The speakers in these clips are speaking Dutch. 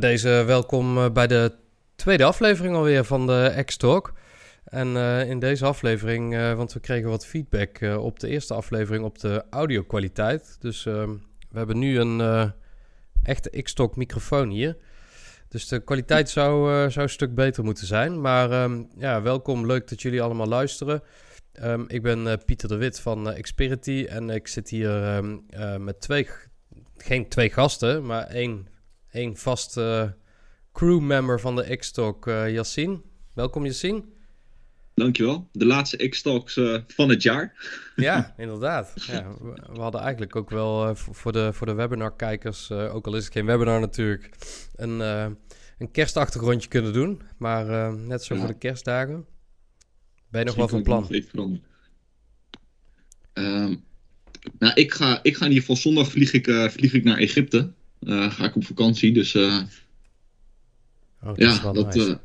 deze welkom eh, bij de tweede aflevering alweer van de X-Talk. En eh, in deze aflevering, uh, want we kregen wat feedback op de eerste aflevering op de audio-kwaliteit. Dus ehm, we hebben nu een echte X-Talk microfoon hier. Dus de kwaliteit zou, zou een stuk beter moeten zijn. Maar ehm, ja, welkom, leuk dat jullie allemaal luisteren. Um, ik ben Pieter de Wit van Xperity en ik zit hier met twee, geen twee gasten, maar één een vaste crewmember van de X-Talk, uh, Yassine. Welkom Yassine. Dankjewel. De laatste X-Talks uh, van het jaar. Ja, inderdaad. Ja, we, hadden eigenlijk ook wel uh, voor de, voor de webinar-kijkers, ook al is het geen webinar natuurlijk, een, een kerstachtergrondje kunnen doen. Maar net zo voor de kerstdagen. Ben je nog wel van plan? Um, nou, ik ga, ik ga in ieder geval zondag vlieg ik, vlieg ik naar Egypte. Uh, ga ik op vakantie. Dus uh, oh, dat ja, dat, nice.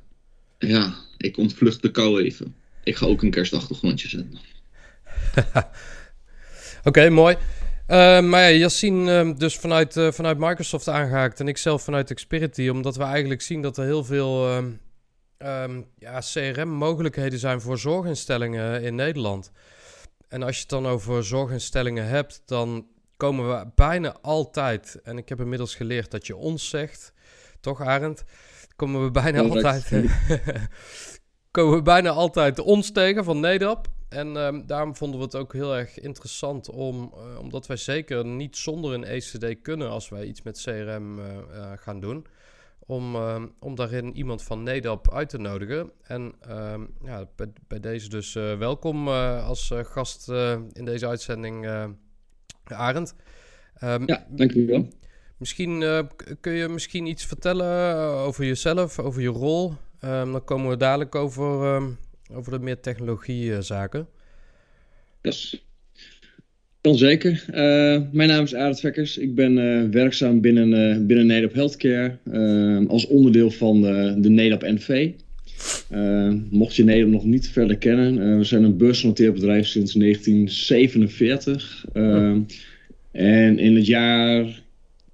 uh, ja, ik ontvlucht de kou even. Ik ga ook een kerstachtergrondje zetten. Oké, okay, mooi. maar ja, Yassine dus vanuit, vanuit Microsoft aangehaakt en ik zelf vanuit Xperity, omdat we eigenlijk zien dat er heel veel um, ja, CRM-mogelijkheden zijn voor zorginstellingen in Nederland. En als je het dan over zorginstellingen hebt, dan komen we bijna altijd, en ik heb inmiddels geleerd dat je ons zegt, toch Arend? Komen we bijna altijd, komen we bijna altijd ons tegen van Nedap. En um, daarom vonden we het ook heel erg interessant om, uh, omdat wij zeker niet zonder een ECD kunnen als wij iets met CRM uh, uh, gaan doen. Om, uh, om daarin iemand van NEDAP uit te nodigen. En uh, ja, bij, bij, deze dus welkom als gast in deze uitzending, Arend. Um, ja, dankjewel. Misschien uh, kun je misschien iets vertellen over jezelf, over je rol. Um, dan komen we dadelijk over, um, over de meer technologiezaken. Yes. Kan zeker. Uh, mijn naam is Arend Vekkers. Ik ben uh, werkzaam binnen, binnen NEDAP Healthcare als onderdeel van de, de NEDAP NV. mocht je NEDAP nog niet verder kennen, we zijn een beursgenoteerd bedrijf sinds 1947. Oh. En in het jaar,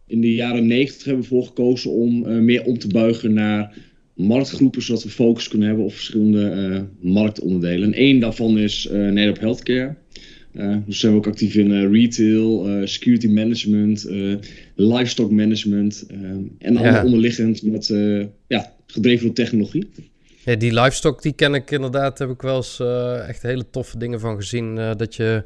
in de jaren 90 hebben we ervoor gekozen om uh, meer om te buigen naar marktgroepen, zodat we focus kunnen hebben op verschillende uh, marktonderdelen. En één daarvan is uh, Nederland Healthcare. dus zijn we ook actief in retail, security management, livestock management en ja. allemaal onderliggend met ja, gedreven door technologie. Ja, die livestock die ken ik inderdaad, heb ik wel eens echt hele toffe dingen van gezien. dat je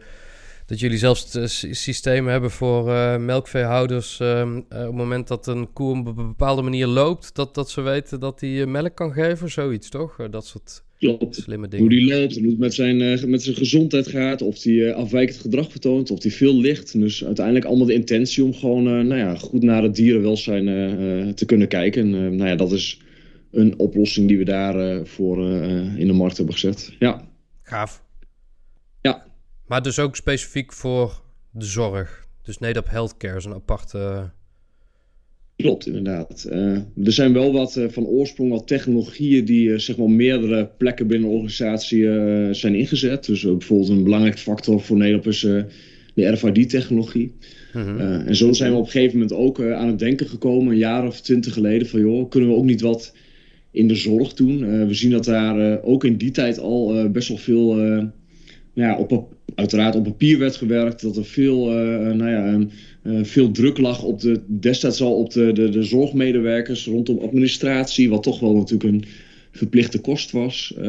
dat jullie zelfs systemen hebben voor uh, melkveehouders. Uh, op het moment dat een koe op een bepaalde manier loopt, dat, dat ze weten dat hij melk kan geven, zoiets toch? dat soort Klopt. slimme dingen. Hoe die loopt, hoe het met zijn, met zijn gezondheid gaat, of hij afwijkend gedrag vertoont, of hij veel ligt. Dus uiteindelijk allemaal de intentie om gewoon nou ja, goed naar het dierenwelzijn te kunnen kijken. En nou ja, dat is een oplossing die we daar voor in de markt hebben gezet. Ja. Gaaf. Maar dus ook specifiek voor de zorg. Dus NEDAP Healthcare is een aparte... Klopt, inderdaad. Uh, er zijn wel wat uh, van oorsprong wat technologieën die uh, zeg maar meerdere plekken binnen een organisatie zijn ingezet. Dus bijvoorbeeld een belangrijke factor voor Nederland is de RFID-technologie. -hmm. en zo zijn we op een gegeven moment ook aan het denken gekomen, een jaar of twintig geleden, van joh, kunnen we ook niet wat in de zorg doen? we zien dat daar ook in die tijd al best wel veel ja, op, uiteraard op papier werd gewerkt. Dat er veel, uh, nou ja, uh, veel druk lag op de, destijds al op de, de, de zorgmedewerkers rondom administratie. Wat toch wel natuurlijk een verplichte kost was. Uh,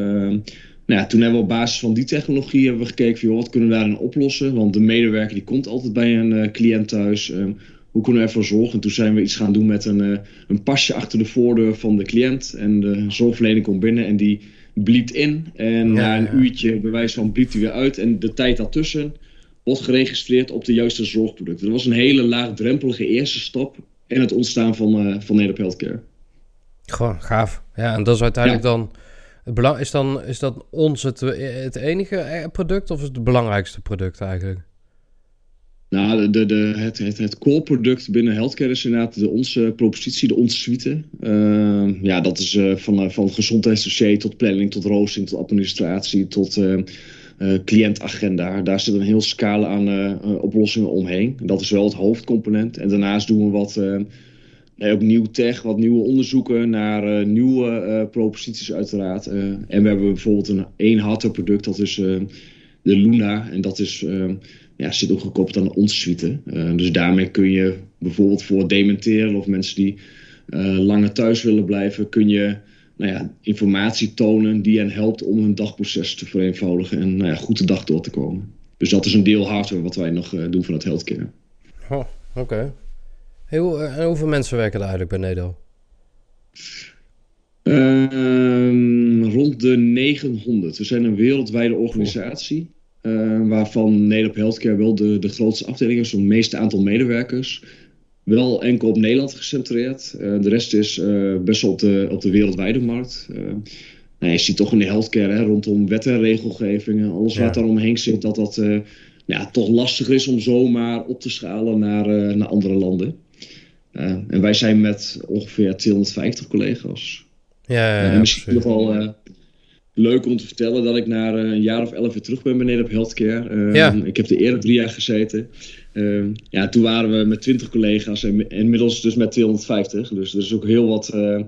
nou ja, toen hebben we op basis van die technologie hebben we gekeken van, wat kunnen we daarin oplossen. Want de medewerker die komt altijd bij een cliënt thuis. Ehm, hoe kunnen we ervoor zorgen? En toen zijn we iets gaan doen met een, een pasje achter de voordeur van de cliënt. En de zorgverlener komt binnen en die bliept in. En na een uurtje, bij wijze van, bliept hij weer uit. En de tijd daartussen wordt geregistreerd op de juiste zorgproducten. Dat was een hele laagdrempelige eerste stap in het ontstaan van, uh, van Nederland Healthcare. Gewoon gaaf. Ja, en dat is uiteindelijk dan... Het belang, is, dan, is dat ons het, het enige eh, product of is het het belangrijkste product eigenlijk? Nou, de, de, het, het, het core product binnen healthcare is inderdaad de onze propositie, de onze suite. Uh, ja, dat is uh, van, uh, van gezondheidsdossier tot planning, tot roosting, tot administratie, tot cliëntagenda. Daar zit een heel scala aan oplossingen omheen. Dat is wel het hoofdcomponent. En daarnaast doen we wat, nou ook nieuw tech, wat nieuwe onderzoeken naar nieuwe proposities uiteraard. en we hebben bijvoorbeeld een één hardware product, dat is de Luna. En dat is, ja, zit ook gekoppeld aan onze suite. dus daarmee kun je bijvoorbeeld voor dementeren of mensen die langer thuis willen blijven, kun je nou ja, informatie tonen die hen helpt om hun dagproces te vereenvoudigen en nou ja, goed de dag door te komen. Dus dat is een deel hardware wat wij nog uh, doen het healthcare. Oh, oké. en hoeveel mensen werken er eigenlijk bij NEDO? Ehm, rond de 900. We zijn een wereldwijde organisatie. Uh, waarvan Nederop Healthcare wel de, de grootste afdeling is, het meeste aantal medewerkers wel enkel op Nederland gecentreerd. Uh, de rest is uh, best wel op de, op de wereldwijde markt. Nou, je ziet toch in de healthcare hè, rondom wet en regelgevingen, alles wat daaromheen zit, dat dat ja, toch lastiger is om zomaar op te schalen naar, naar andere landen. en wij zijn met ongeveer 250 collega's. Ja, ja, ja misschien nog wel leuk om te vertellen dat ik na een jaar of elf weer terug ben beneden op healthcare. Ja. Ik heb er eerder drie jaar gezeten. Ehm, ja, toen waren we met 20 collega's en inmiddels dus met 250. Dus er is ook heel wat uh,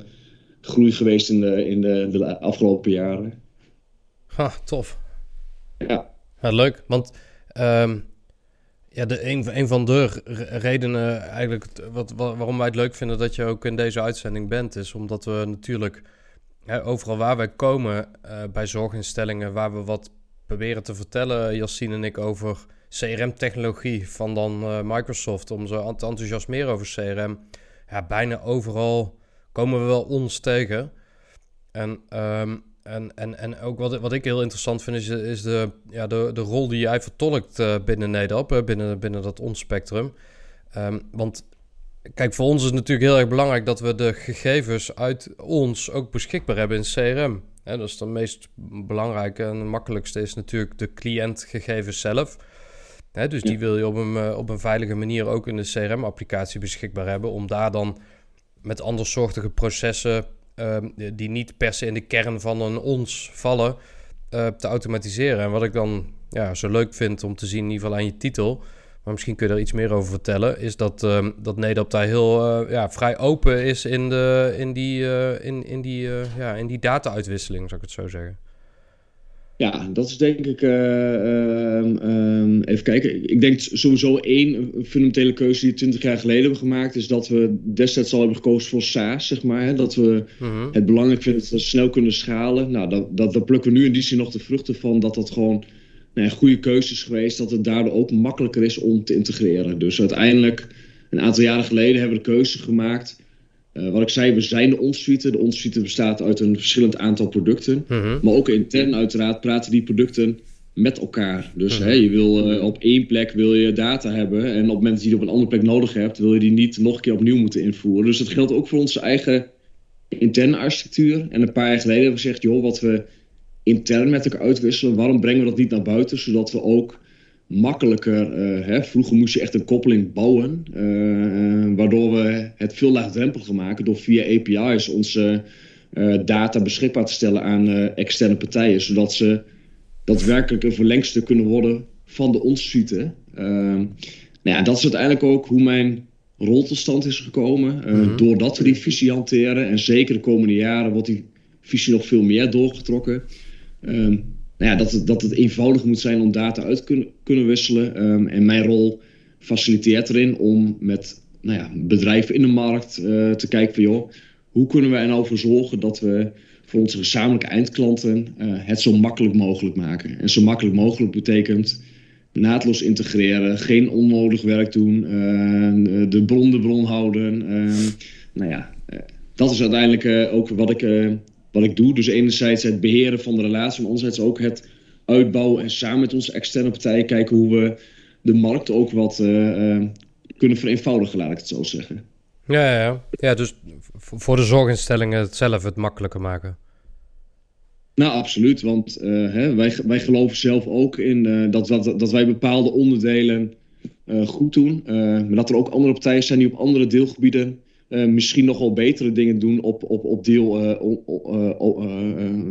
groei geweest in de, in de, de afgelopen jaren. Ha, tof. Ja. ja leuk, want um, ja, de, een, een van de redenen eigenlijk wat, waarom wij het leuk vinden dat je ook in deze uitzending bent, is omdat we natuurlijk overal waar wij komen uh, bij zorginstellingen, waar we wat proberen te vertellen, Yassine en ik, over CRM-technologie van dan uh, Microsoft om ze te enthousiasmeren over CRM. Ja, bijna overal komen we wel ons tegen. En, um, en, en, en ook wat, wat ik heel interessant vind, is, de, ja, de, de rol die jij vertolkt uh, binnen Nederland, binnen, binnen dat ons spectrum. Um, want kijk, voor ons is het natuurlijk heel erg belangrijk dat we de gegevens uit ons ook beschikbaar hebben in CRM. He, dat is de meest belangrijke en makkelijkste is natuurlijk de cliëntgegevens zelf. Dus die wil je op een, eh, op een veilige manier ook in de CRM-applicatie beschikbaar hebben. Om daar dan met andersoortige processen ehm, die niet per se in de kern van een ons vallen, uh, te automatiseren. En wat ik dan ja, zo leuk vind om te zien, in ieder geval aan je titel, maar misschien kun je er iets meer over vertellen, is dat, uh, dat Nederland daar heel uh, ja, vrij open is in, de, in die, uh, in, in die, ja, in die data-uitwisseling, zou ik het zo zeggen. Ja, dat is denk ik. Uh, even kijken. Ik denk sowieso één fundamentele keuze die we 20 jaar geleden hebben gemaakt. Is dat we destijds al hebben gekozen voor SaaS, zeg maar. Hè? Dat we mhm. het belangrijk vinden dat we snel kunnen schalen. Nou, dat, dat, dat plukken we nu in die zin nog de vruchten van. Dat dat gewoon nou, goede keuze is geweest. Dat het daardoor ook makkelijker is om te integreren. Dus uiteindelijk, een aantal jaren geleden, hebben we de keuze gemaakt uh, wat ik zei, we zijn de onsuite. De onsuite bestaat uit een verschillend aantal producten. Mhm. Maar ook intern uiteraard praten die producten met elkaar. Dus mhm. hè, je wil uh, op één plek wil je data hebben. En op het moment dat je die op een andere plek nodig hebt, wil je die niet nog een keer opnieuw moeten invoeren. Dus dat geldt ook voor onze eigen interne architectuur. En een paar jaar geleden hebben we gezegd, joh, wat we intern met elkaar uitwisselen, waarom brengen we dat niet naar buiten, zodat we ook makkelijker. Uh, hè? Vroeger moest je echt een koppeling bouwen, uh, waardoor we het veel laagdrempeliger maken door via API's onze uh, data beschikbaar te stellen aan externe partijen, zodat ze daadwerkelijk een verlengstuk kunnen worden van de ons suite. Ehm, nou ja, dat is uiteindelijk ook hoe mijn rol tot stand is gekomen. Mm Doordat we die visie hanteren en zeker de komende jaren wordt die visie nog veel meer doorgetrokken. Ehm, nou ja, dat, het, dat het eenvoudig moet zijn om data uit te kunnen, kunnen wisselen. Um, en mijn rol faciliteert erin om met nou ja, bedrijven in de markt uh, te kijken van joh, hoe kunnen we er nou voor zorgen dat we voor onze gezamenlijke eindklanten uh, het zo makkelijk mogelijk maken. En zo makkelijk mogelijk betekent naadloos integreren, geen onnodig werk doen, uh, de bron de bron houden. Ehm, nou ja, dat is uiteindelijk ook wat ik wat ik doe. Dus enerzijds het beheren van de relatie, maar anderzijds ook het uitbouwen en samen met onze externe partijen kijken hoe we de markt ook wat uh, uh, kunnen vereenvoudigen, laat ik het zo zeggen. Ja, ja, ja. ja dus voor de zorginstellingen het zelf het makkelijker maken. Nou, absoluut. Want uh, hè, wij, wij geloven zelf ook in dat, dat, dat wij bepaalde onderdelen goed doen. maar dat er ook andere partijen zijn die op andere deelgebieden uh, misschien nog wel betere dingen doen op, op, op deel, uh,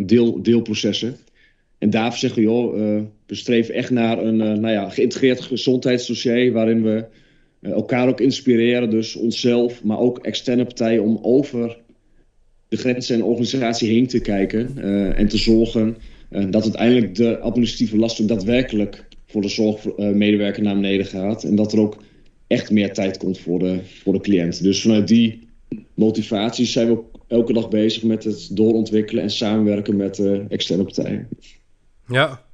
deel, deelprocessen. En daarvoor zeggen we, joh, we streven echt naar een nou ja, geïntegreerd gezondheidsdossier waarin we elkaar ook inspireren, dus onszelf, maar ook externe partijen, om over de grenzen en organisatie heen te kijken en te zorgen dat uiteindelijk de administratieve last daadwerkelijk voor de zorgmedewerker naar beneden gaat. En dat er ook echt meer tijd komt voor de, voor de cliënt. Dus vanuit die motivatie zijn we ook elke dag bezig met het doorontwikkelen en samenwerken met uh, externe partijen. Ja,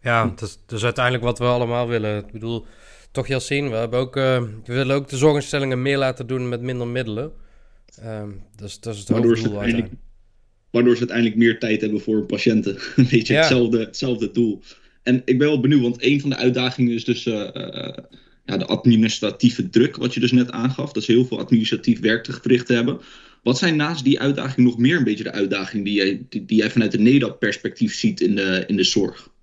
ja dat, is, uiteindelijk wat we allemaal willen. Ik bedoel, toch Jassine, we, hebben ook, uh, we willen ook de zorginstellingen meer laten doen met minder middelen. Um, dus dat is het waardoor hoofddoel uiteindelijk. Waardoor ze uiteindelijk meer tijd hebben voor patiënten. Een beetje hetzelfde, hetzelfde doel. En ik ben wel benieuwd, want een van de uitdagingen is dus uh, ja, de administratieve druk, wat je dus net aangaf. Dat ze heel veel administratief werk te verrichten hebben. Wat zijn naast die uitdaging nog meer een beetje de uitdagingen die jij, die, die jij vanuit de NEDAP-perspectief ziet in de, in de zorg?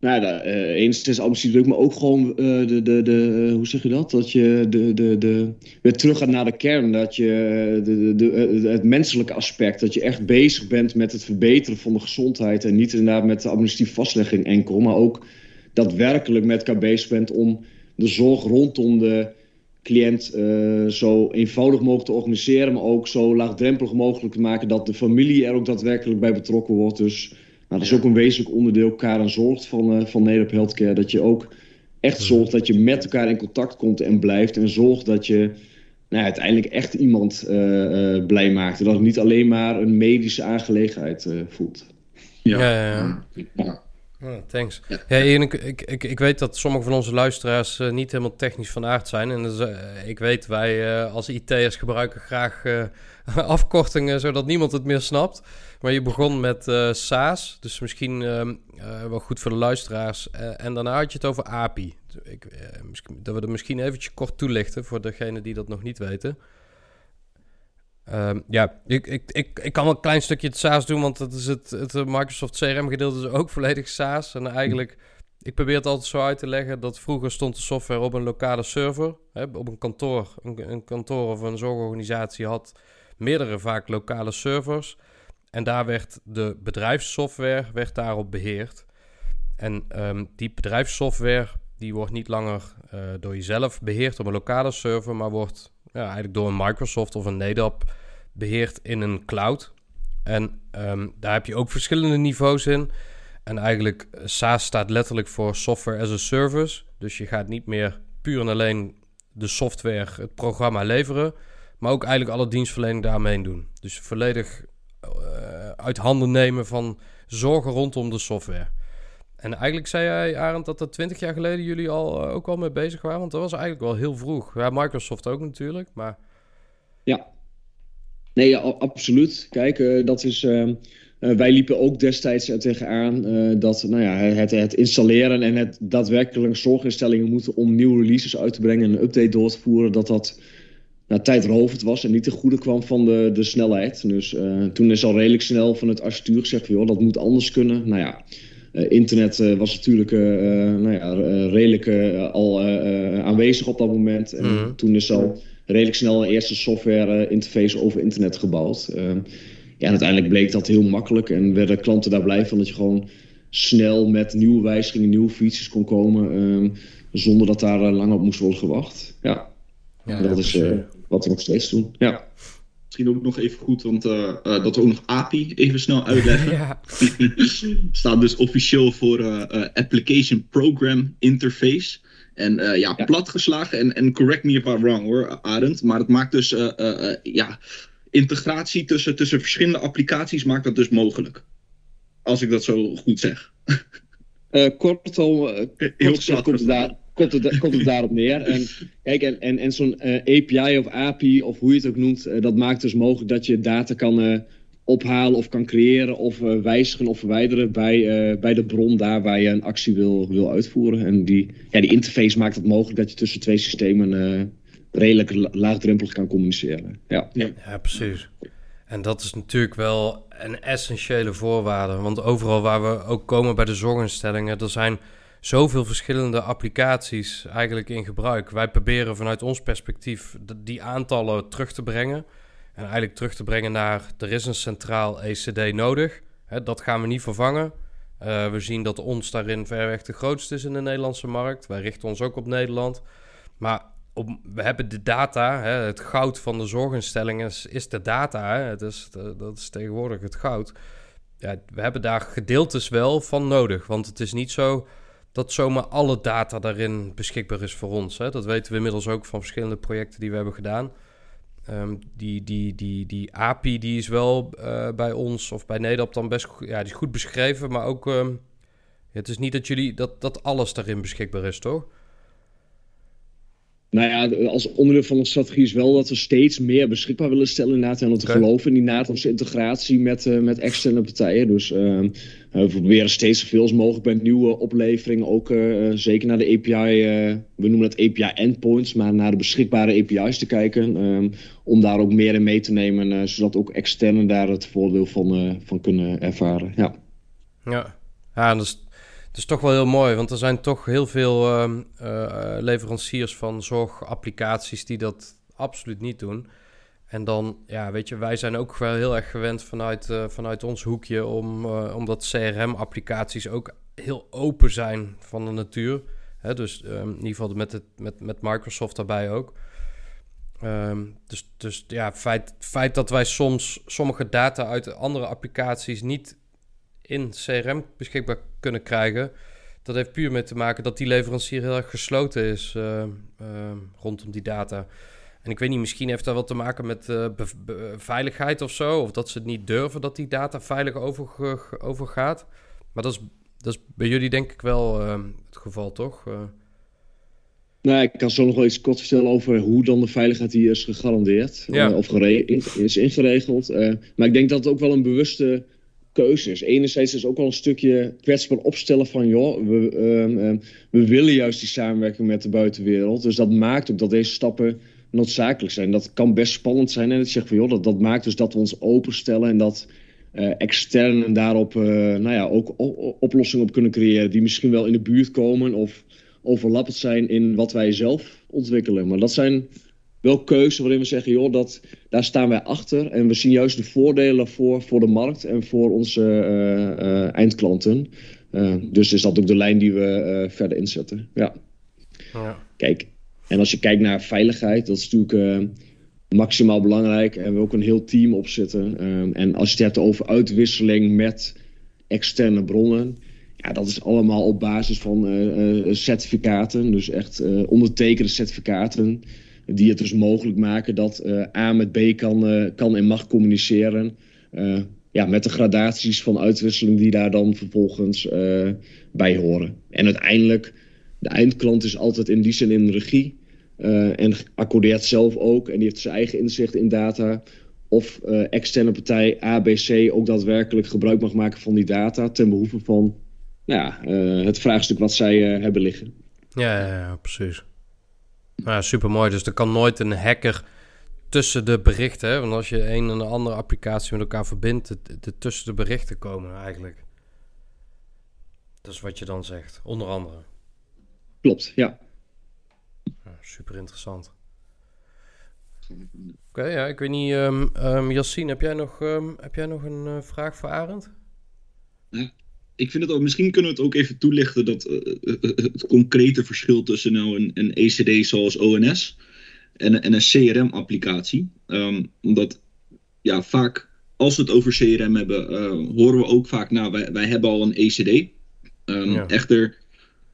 Nou ja, uh, enigszins administratief druk, maar ook gewoon uh, de, de, de, hoe zeg je dat? Dat je de, de, de, weer terug gaat naar de kern. Dat je de, de, de, het menselijke aspect, dat je echt bezig bent met het verbeteren van de gezondheid. En niet inderdaad met de administratieve vastlegging enkel, maar ook daadwerkelijk met elkaar bezig bent om de zorg rondom de cliënt uh, zo eenvoudig mogelijk te organiseren, maar ook zo laagdrempelig mogelijk te maken dat de familie er ook daadwerkelijk bij betrokken wordt. Dus nou, dat is ook een wezenlijk onderdeel elkaar en zorgt van, uh, van Nederland Healthcare. Dat je ook echt zorgt dat je met elkaar in contact komt en blijft. En zorgt dat je nou, uiteindelijk echt iemand uh, blij maakt. En dat het niet alleen maar een medische aangelegenheid voelt. Ja, ja, ja. ja. Oh, thanks. Ja, ik, ik, ik, weet dat sommige van onze luisteraars uh, niet helemaal technisch van aard zijn. En dus, uh, ik weet, wij uh, als IT'ers gebruiken graag afkortingen zodat niemand het meer snapt. Maar je begon met SaaS, dus misschien ehm, wel goed voor de luisteraars. en daarna had je het over API. Ik, dat we dat misschien eventjes kort toelichten voor degenen die dat nog niet weten. Um, ja, ik, ik, ik, ik kan wel een klein stukje het SaaS doen, want dat is het, het Microsoft CRM-gedeelte is ook volledig SaaS. En eigenlijk, ik probeer het altijd zo uit te leggen dat vroeger stond de software op een lokale server. Hè, op een kantoor, een, een kantoor of een zorgorganisatie had meerdere vaak lokale servers. En daar werd de bedrijfssoftware werd daarop beheerd. En um, die bedrijfssoftware die wordt niet langer uh, door jezelf beheerd op een lokale server, maar wordt ja, eigenlijk door een Microsoft of een NetApp beheerd in een cloud. En um, daar heb je ook verschillende niveaus in. En eigenlijk eh, SaaS staat letterlijk voor Software as a Service. Dus je gaat niet meer puur en alleen de software, het programma leveren, maar ook eigenlijk alle dienstverlening daarmee doen. Dus volledig uh, uit handen nemen van zorgen rondom de software. En eigenlijk zei jij, Arend, dat er twintig jaar geleden jullie al, uh, ook al mee bezig waren. Want dat was eigenlijk wel heel vroeg. Ja, Microsoft ook natuurlijk, maar... Ja. Nee, absoluut. Kijk, uh, dat is... Uh, wij liepen ook destijds er tegenaan dat nou ja, het, het, installeren en het daadwerkelijk zorginstellingen moeten om nieuwe releases uit te brengen en een update door te voeren, dat dat nou, tijdrovend was en niet ten goede kwam van de, de snelheid. Dus toen is al redelijk snel van het architectuur gezegd, joh, dat moet anders kunnen. Nou ja, internet uh, was natuurlijk uh, nou ja, redelijk al aanwezig op dat moment. En mm. toen is al redelijk snel een eerste software interface over internet gebouwd. Ehm, ja, en uiteindelijk bleek dat heel makkelijk en werden klanten daar blij van dat je gewoon snel met nieuwe wijzigingen, nieuwe features kon komen. Ehm, zonder dat daar lang op moest worden gewacht. Ja, ja dat is wat we nog steeds doen. Ja. Misschien ook nog even goed, want uh, uh, dat we ook nog API even snel uitleggen. ja. Staat dus officieel voor uh, Application Program Interface. En ja, ja, platgeslagen, en, en correct me if I'm wrong hoor, Arend. Maar het maakt dus ja, integratie tussen, tussen verschillende applicaties maakt dat dus mogelijk. Als ik dat zo goed zeg. kortom, heel kort komt daar komt het, komt het daarop neer. En, kijk, en, en, en zo'n uh, eh, API of API, of hoe je het ook noemt, uh, dat maakt dus mogelijk dat je data kan uh, ophalen of kan creëren of wijzigen of verwijderen bij, bij de bron daar waar je een actie wil, wil uitvoeren. En die, ja, die interface maakt het mogelijk dat je tussen twee systemen redelijk laagdrempelig kan communiceren. Ja. Ja. ja, precies. En dat is natuurlijk wel een essentiële voorwaarde. Want overal waar we ook komen bij de zorginstellingen, er zijn zoveel verschillende applicaties eigenlijk in gebruik. Wij proberen vanuit ons perspectief die aantallen terug te brengen. En eigenlijk terug te brengen naar er is een centraal ECD nodig. Hè, dat gaan we niet vervangen. we zien dat ons daarin verreweg de grootste is in de Nederlandse markt. Wij richten ons ook op Nederland. Maar we hebben de data, hè, het goud van de zorginstellingen is, de data. Het is, dat is tegenwoordig het goud. Ja, we hebben daar gedeeltes wel van nodig. Want het is niet zo dat zomaar alle data daarin beschikbaar is voor ons. Hè. Dat weten we inmiddels ook van verschillende projecten die we hebben gedaan. Um, die, die, die, die API die is wel uh, bij ons of bij Nederland dan best ja, die is goed beschreven. Maar ook, um, het is niet dat, jullie, dat, dat alles daarin beschikbaar is, toch? Nou ja, als onderdeel van onze strategie is wel dat we steeds meer beschikbaar willen stellen inderdaad. En dat we geloven in die naadloze integratie met, uh, met externe partijen. Dus uh, we proberen steeds zoveel als mogelijk bij nieuwe opleveringen. Ook uh, zeker naar de API, we noemen dat API endpoints, maar naar de beschikbare API's te kijken. Um, om daar ook meer in mee te nemen, zodat ook externen daar het voordeel van, van kunnen ervaren. Ja, ja. ja dus het is toch wel heel mooi, want er zijn toch heel veel uh, uh, leveranciers van zorgapplicaties die dat absoluut niet doen. En dan, ja, weet je, wij zijn ook wel heel erg gewend vanuit, uh, vanuit ons hoekje om, uh, omdat CRM-applicaties ook heel open zijn van de natuur. Hè, dus um, in ieder geval met, het, met, met Microsoft daarbij ook. Um, dus, dus ja, het feit, feit dat wij soms sommige data uit andere applicaties niet in CRM beschikbaar kunnen krijgen. Dat heeft puur mee te maken dat die leverancier heel erg gesloten is uh, uh, rondom die data. En ik weet niet, misschien heeft dat wat te maken met uh, veiligheid of zo. Of dat ze het niet durven dat die data veilig over, overgaat. Maar dat is, dat is bij jullie denk ik wel het geval, toch? Nou, ik kan zo nog wel iets kort vertellen over hoe dan de veiligheid hier is gegarandeerd. Ja. of is ingeregeld. maar ik denk dat het ook wel een bewuste keuzes. Enerzijds is ook wel een stukje kwetsbaar opstellen van, joh, we, um, um, we willen juist die samenwerking met de buitenwereld. Dus dat maakt ook dat deze stappen noodzakelijk zijn. Dat kan best spannend zijn. En ik zeg van, joh, dat, dat maakt dus dat we ons openstellen en dat uh, externen daarop, uh, nou ja, ook oplossingen op kunnen creëren die misschien wel in de buurt komen of overlappend zijn in wat wij zelf ontwikkelen. Maar dat zijn wel keuzes waarin we zeggen, joh, dat, daar staan wij achter. En we zien juist de voordelen voor, voor de markt en voor onze uh, uh, eindklanten. Uh, dus is dat ook de lijn die we verder inzetten. Ja. ja. Kijk, en als je kijkt naar veiligheid, dat is natuurlijk maximaal belangrijk. En we ook een heel team op zitten. en als je het hebt over uitwisseling met externe bronnen. Ja, dat is allemaal op basis van certificaten. Dus echt ondertekende certificaten die het dus mogelijk maken dat uh, A met B kan, uh, kan en mag communiceren. Uh, ja, met de gradaties van uitwisseling die daar dan vervolgens bij horen. En uiteindelijk, de eindklant is altijd in die zin in regie. en accordeert zelf ook. En die heeft zijn eigen inzicht in data. Of externe partij ABC ook daadwerkelijk gebruik mag maken van die data. Ten behoeve van nou ja, het vraagstuk wat zij hebben liggen. Ja, ja, ja precies. Nou, super mooi. Dus er kan nooit een hacker tussen de berichten. Hè? Want als je een en een andere applicatie met elkaar verbindt, de, tussen de berichten komen eigenlijk. Dat is wat je dan zegt, onder andere. Klopt, ja. super interessant. Oké, ja, ik weet niet. Um, um, Yassine, heb jij nog, um, heb jij nog een uh, vraag voor Arend? Ik vind het ook, misschien kunnen we het ook even toelichten dat uh, het concrete verschil tussen nou een, een ECD zoals ONS en, en een CRM-applicatie. Um, omdat ja, vaak als we het over CRM hebben, uh, horen we ook vaak, nou, wij, wij hebben al een ECD. Um, ja. Echter,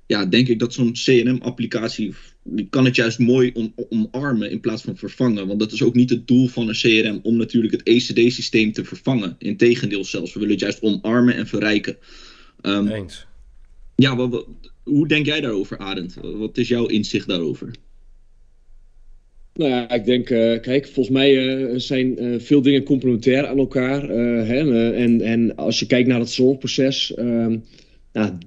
ja, denk ik dat zo'n CRM-applicatie, die kan het juist mooi om, omarmen in plaats van vervangen. Want dat is ook niet het doel van een CRM om natuurlijk het ECD-systeem te vervangen. Integendeel zelfs, we willen het juist omarmen en verrijken. Um, Eens. Ja, wat, hoe denk jij daarover, Arend? Wat is jouw inzicht daarover? Nou ja, ik denk, uh, kijk, volgens mij uh, zijn uh, veel dingen complementair aan elkaar. Hè, en, en als je kijkt naar het zorgproces, ehm, nou,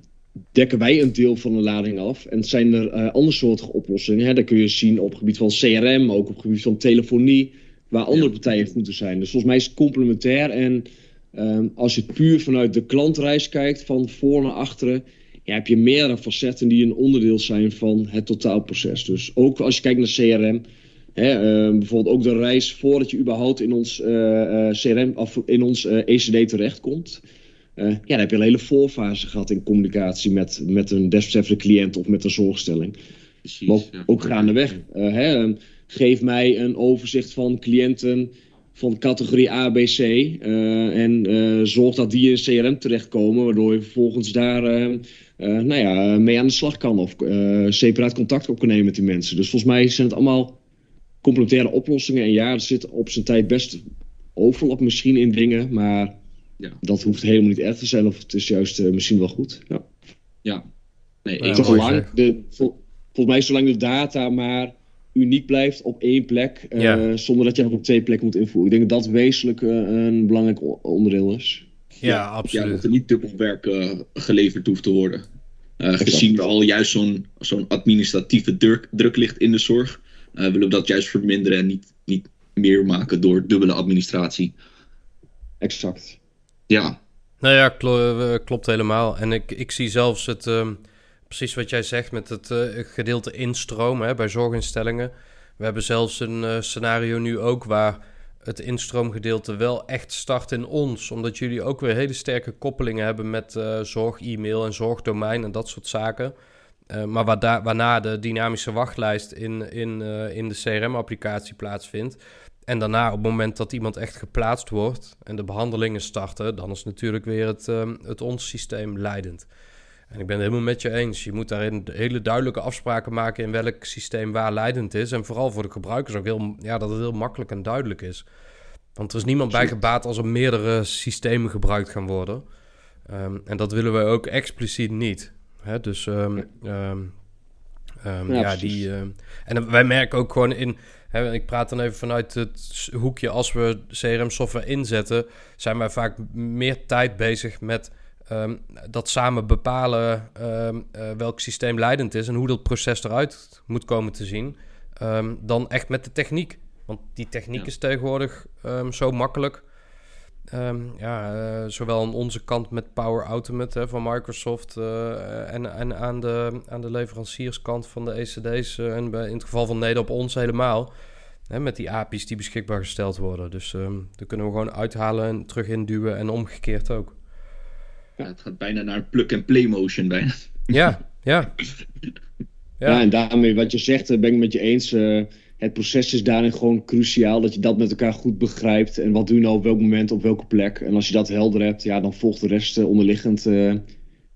dekken wij een deel van de lading af. En zijn er andersoortige oplossingen. Hè? Dat kun je zien op het gebied van CRM, ook op het gebied van telefonie, waar andere ja. partijen moeten zijn. Dus volgens mij is het complementair en Um, als je puur vanuit de klantreis kijkt, van voor naar achteren, ja, heb je meerdere facetten die een onderdeel zijn van het totaalproces. Dus ook als je kijkt naar CRM, hè, uh, bijvoorbeeld ook de reis voordat je überhaupt in ons uh, uh, CRM of in ons ECD terechtkomt. Ja, dan heb je een hele voorfase gehad in communicatie met, met een desbetreffende cliënt of met een zorgstelling. Precies, maar ook, ja. ook gaandeweg. Hè, geef mij een overzicht van cliënten van categorie A, B, C. en zorg dat die in CRM terechtkomen, waardoor je vervolgens daar nou ja, mee aan de slag kan of separaat contact op kan nemen met die mensen. Dus volgens mij zijn het allemaal complementaire oplossingen. En ja, er zit op zijn tijd best overlap misschien in dingen, maar ja. dat hoeft helemaal niet erg te zijn of het is juist uh, misschien wel goed. Ja. ja. Nee, ik ja, zolang de, vol, volgens mij zolang de data maar uniek blijft op één plek, uh, ja. zonder dat je nog op twee plekken moet invoeren. Ik denk dat dat wezenlijk uh, een belangrijk onderdeel is. Ja, absoluut. Ja, dat er niet dubbel werk geleverd hoeft te worden. gezien er al juist zo'n zo'n administratieve druk, druk ligt in de zorg, willen we dat juist verminderen en niet, niet meer maken door dubbele administratie. Exact. Ja. Nou ja, kl klopt helemaal. En ik, ik zie zelfs het, uh, precies wat jij zegt met het uh, gedeelte instroom hè, bij zorginstellingen. We hebben zelfs een uh, scenario nu ook waar het instroomgedeelte wel echt start in ons. Omdat jullie ook weer hele sterke koppelingen hebben met zorg-e-mail en zorgdomein en dat soort zaken. maar waarna de dynamische wachtlijst in, in, in de CRM-applicatie plaatsvindt. En daarna, op het moment dat iemand echt geplaatst wordt en de behandelingen starten, dan is natuurlijk weer het, um, het ons systeem leidend. En ik ben het helemaal met je eens. Je moet daarin hele duidelijke afspraken maken in welk systeem waar leidend is. En vooral voor de gebruikers ook heel, ja, dat het heel makkelijk en duidelijk is. Want er is niemand bij gebaat als er meerdere systemen gebruikt gaan worden. Um, en dat willen we ook expliciet niet. Hè? Dus um, um, ja, ja die. en wij merken ook gewoon in ik praat dan even vanuit het hoekje. Als we CRM-software inzetten, zijn wij vaak meer tijd bezig met ehm, dat samen bepalen um, uh, welk systeem leidend is en hoe dat proces eruit moet komen te zien, dan echt met de techniek. Want die techniek is tegenwoordig zo makkelijk. Ja, uh, zowel aan onze kant met Power Automate hè, van Microsoft uh, en, en aan, de, aan de leverancierskant van de ECD's en bij, in het geval van Nederland op ons helemaal. Hè, met die API's die beschikbaar gesteld worden. Dus um, daar kunnen we gewoon uithalen en terug induwen en omgekeerd ook. Ja, het gaat bijna naar plug-and-play motion bijna. Ja, ja. ja. Ja, en daarmee wat je zegt, ben ik het met je eens. Het proces is daarin gewoon cruciaal. Dat je dat met elkaar goed begrijpt. En wat doe je nou op welk moment, op welke plek. En als je dat helder hebt, ja, dan volgt de rest uh, onderliggend uh,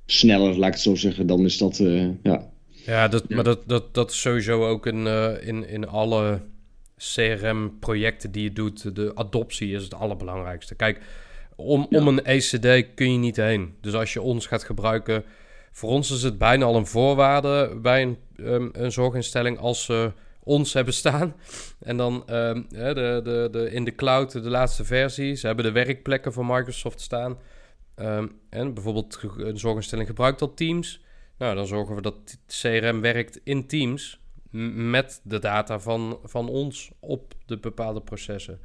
sneller, laat ik het zo zeggen. Dan is dat, ja. Ja, dat, maar dat, dat, dat is sowieso ook in, in, in alle CRM-projecten die je doet, de adoptie is het allerbelangrijkste. Kijk, om, om een ECD kun je niet heen. Dus als je ons gaat gebruiken, voor ons is het bijna al een voorwaarde bij een, um, een zorginstelling als ze ons hebben staan. En dan um, de, de, de, in de cloud de laatste versie. Ze hebben de werkplekken van Microsoft staan. Um, en bijvoorbeeld een zorginstelling gebruikt al Teams. Nou, dan zorgen we dat CRM werkt in Teams met de data van, van ons op de bepaalde processen.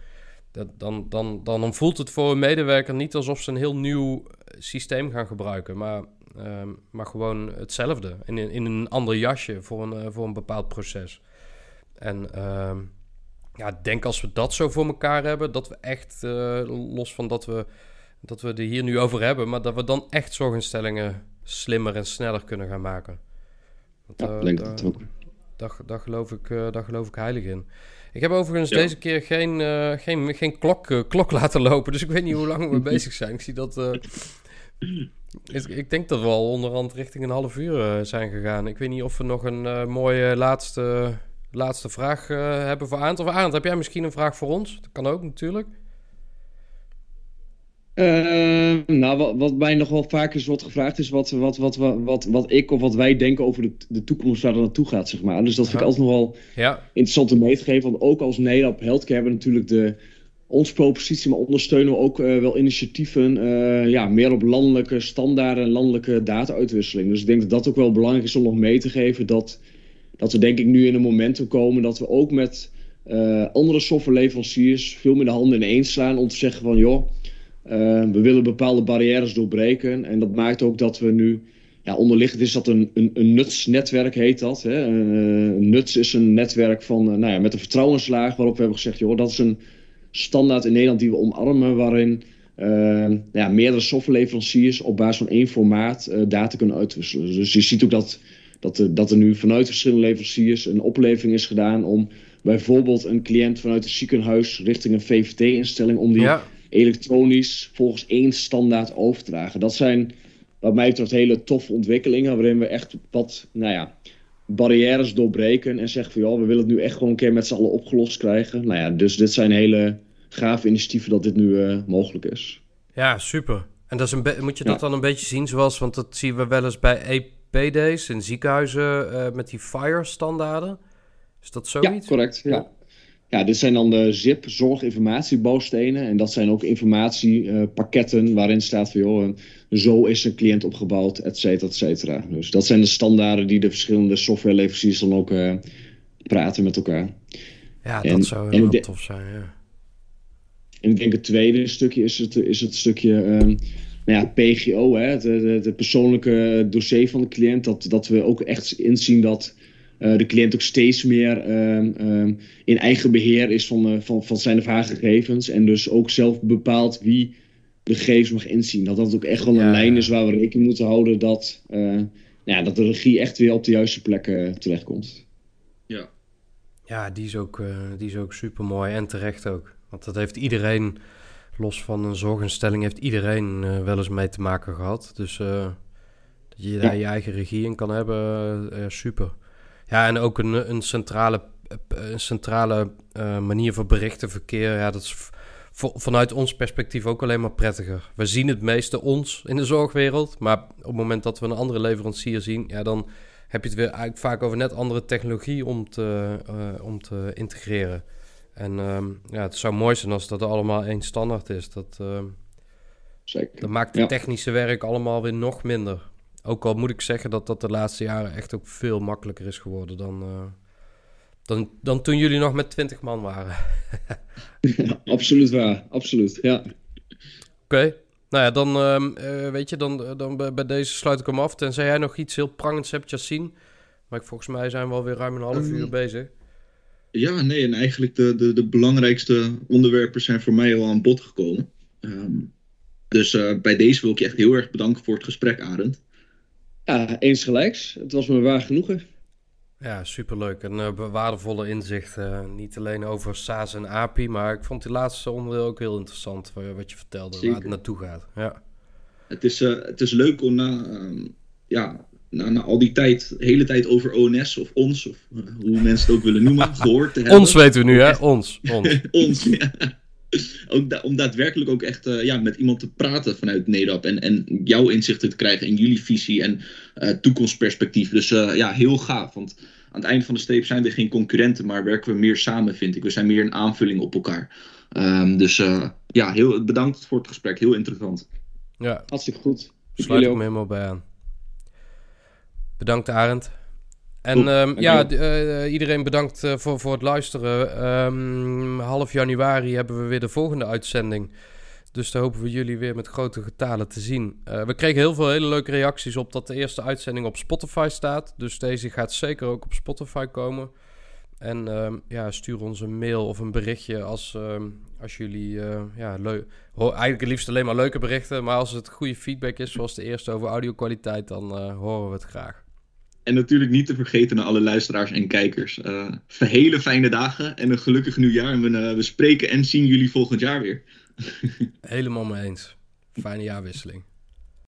Dat, dan, dan, dan voelt het voor een medewerker niet alsof ze een heel nieuw systeem gaan gebruiken, maar, uh, maar gewoon hetzelfde. In, in een ander jasje voor een, uh, voor een bepaald proces. En uh, ja, denk als we dat zo voor elkaar hebben, dat we echt, uh, los van dat we, dat we er hier nu over hebben, maar dat we dan echt zorginstellingen slimmer en sneller kunnen gaan maken. Want, ja, denk dat ook. Daar, daar, geloof ik, uh, daar geloof ik heilig in. Ik heb overigens deze keer geen, uh, geen, geen klok, uh, klok laten lopen. Dus ik weet niet hoe lang we bezig zijn. Ik zie dat. Ik, ik, denk dat we al onderhand richting een half uur zijn gegaan. Ik weet niet of we nog een mooie laatste, laatste vraag hebben voor Aant. Of Aant, heb jij misschien een vraag voor ons? Dat kan ook natuurlijk. Uh, nou, wat, wat, mij nog wel vaker is wordt gevraagd is wat, wat, wat, wat, wat, ik of wat wij denken over de, de toekomst waar er naartoe gaat, zeg maar. Dus dat vind ik altijd nog wel ja. interessant om mee te geven. Want ook als Nederland Healthcare hebben we natuurlijk de, onze propositie, maar ondersteunen we ook uh, wel initiatieven uh, ja, meer op landelijke standaarden en landelijke data-uitwisseling. Dus ik denk dat dat ook wel belangrijk is om nog mee te geven. Dat, dat we denk ik nu in een momentum komen dat we ook met andere softwareleveranciers veel meer de handen in één slaan om te zeggen van joh uh, we willen bepaalde barrières doorbreken. En dat maakt ook dat we nu. Ja, onderliggend is dat een, een, een nutsnetwerk, heet dat. Hè? Uh, nuts is een netwerk van, nou ja, met een vertrouwenslaag waarop we hebben gezegd: joh, dat is een standaard in Nederland die we omarmen, waarin ja, meerdere softwareleveranciers op basis van één formaat data kunnen uitwisselen. Dus je ziet ook dat, dat, er, dat er nu vanuit verschillende leveranciers een oplevering is gedaan om bijvoorbeeld een cliënt vanuit een ziekenhuis richting een VVT-instelling om die elektronisch volgens één standaard over te dragen. Dat zijn wat mij betreft hele toffe ontwikkelingen waarin we echt wat, nou ja, barrières doorbreken en zeggen van ja, we willen het nu echt gewoon een keer met z'n allen opgelost krijgen. Nou ja, dus dit zijn hele gave initiatieven dat dit nu uh, mogelijk is. Ja, super. En dat is een moet je dat dan een beetje zien zoals, want dat zien we wel eens bij EPD's in ziekenhuizen uh, met die FIRE-standaarden. Is dat zoiets? Ja, correct. Ja. ja, dit zijn dan de ZIP zorginformatiebouwstenen. En dat zijn ook informatiepakketten waarin staat van joh, zo is een cliënt opgebouwd, et cetera, et cetera. Dus dat zijn de standaarden die de verschillende softwareleveranciers dan ook uh, praten met elkaar. Ja, dat zou heel tof zijn, ja. En ik denk het tweede stukje is het, is het stukje um, nou ja, PGO, hè, het, het, persoonlijke dossier van de cliënt. Dat, dat we ook echt inzien dat uh, de cliënt ook steeds meer um, um, in eigen beheer is van, uh, van, van zijn of haar gegevens. En dus ook zelf bepaalt wie de gegevens mag inzien. Dat dat ook echt wel een lijn is waar we rekening moeten houden dat, uh, ja, dat de regie echt weer op de juiste plekken terechtkomt. Ja. Ja, die is ook, die is ook super mooi en terecht ook. Want dat heeft iedereen, los van een zorginstelling, heeft iedereen wel eens mee te maken gehad. Dus dat je daar je eigen regie in kan hebben, super. Ja, en ook een, een centrale, een centrale manier voor berichtenverkeer. Ja, dat is vanuit ons perspectief ook alleen maar prettiger. We zien het meeste ons in de zorgwereld. Maar op het moment dat we een andere leverancier zien, ja, dan heb je het weer eigenlijk vaak over net andere technologie om te, om te integreren. En um, ja, het zou mooi zijn als dat allemaal één standaard is. Dat, uh, Zeker. dat maakt het technische werk allemaal weer nog minder. Ook al moet ik zeggen dat dat de laatste jaren echt ook veel makkelijker is geworden dan, uh, dan, dan toen jullie nog met 20 man waren. ja, absoluut waar, absoluut, ja. Oké, okay. nou ja, dan uh, weet je, dan, dan bij deze sluit ik hem af. Tenzij jij nog iets heel prangends hebt, zien. Maar volgens mij zijn we alweer ruim een half uur bezig. Ja, nee, en eigenlijk de, de, de belangrijkste onderwerpen zijn voor mij al aan bod gekomen. Um, dus uh, bij deze wil ik je echt heel erg bedanken voor het gesprek, Arend. Ja, eens gelijks. Het was me waar genoegen. Ja, superleuk. Een uh, waardevolle inzicht. Uh, niet alleen over SaaS en API, maar ik vond die laatste onderdeel ook heel interessant. Wat je vertelde, Zeker. waar het naartoe gaat. Ja. Het, is, uh, het is leuk om na, um, ja, na, na, al die tijd, de hele tijd over ONS of ons, of hoe mensen het ook willen noemen, gehoord te hebben. Ons weten we nu, hè? Ons. Ons, ons ja. ook da om daadwerkelijk ook echt uh, ja, met iemand te praten vanuit NEDAP. En, en jouw inzichten te krijgen in jullie visie en uh, toekomstperspectief. Dus uh, ja, heel gaaf. Want aan het eind van de streep zijn we geen concurrenten, maar werken we meer samen, vind ik. We zijn meer een aanvulling op elkaar. Um, dus ja, heel bedankt voor het gesprek. Heel interessant. Ja, hartstikke goed. Sluit ik me helemaal bij aan. Bedankt, Arend. En um, ja, uh, iedereen bedankt uh, voor, voor het luisteren. Um, half januari hebben we weer de volgende uitzending. Dus daar hopen we jullie weer met grote getalen te zien. Uh, we kregen heel veel hele leuke reacties op dat de eerste uitzending op Spotify staat. Dus deze gaat zeker ook op Spotify komen. En um, ja, stuur ons een mail of een berichtje als, als jullie... ja, leuk. Eigenlijk het liefst alleen maar leuke berichten. Maar als het goede feedback is, zoals de eerste over audio-kwaliteit... dan horen we het graag. En natuurlijk niet te vergeten naar alle luisteraars en kijkers. Uh, hele fijne dagen en een gelukkig nieuwjaar. En we, uh, we spreken en zien jullie volgend jaar weer. Helemaal mee eens. Fijne jaarwisseling.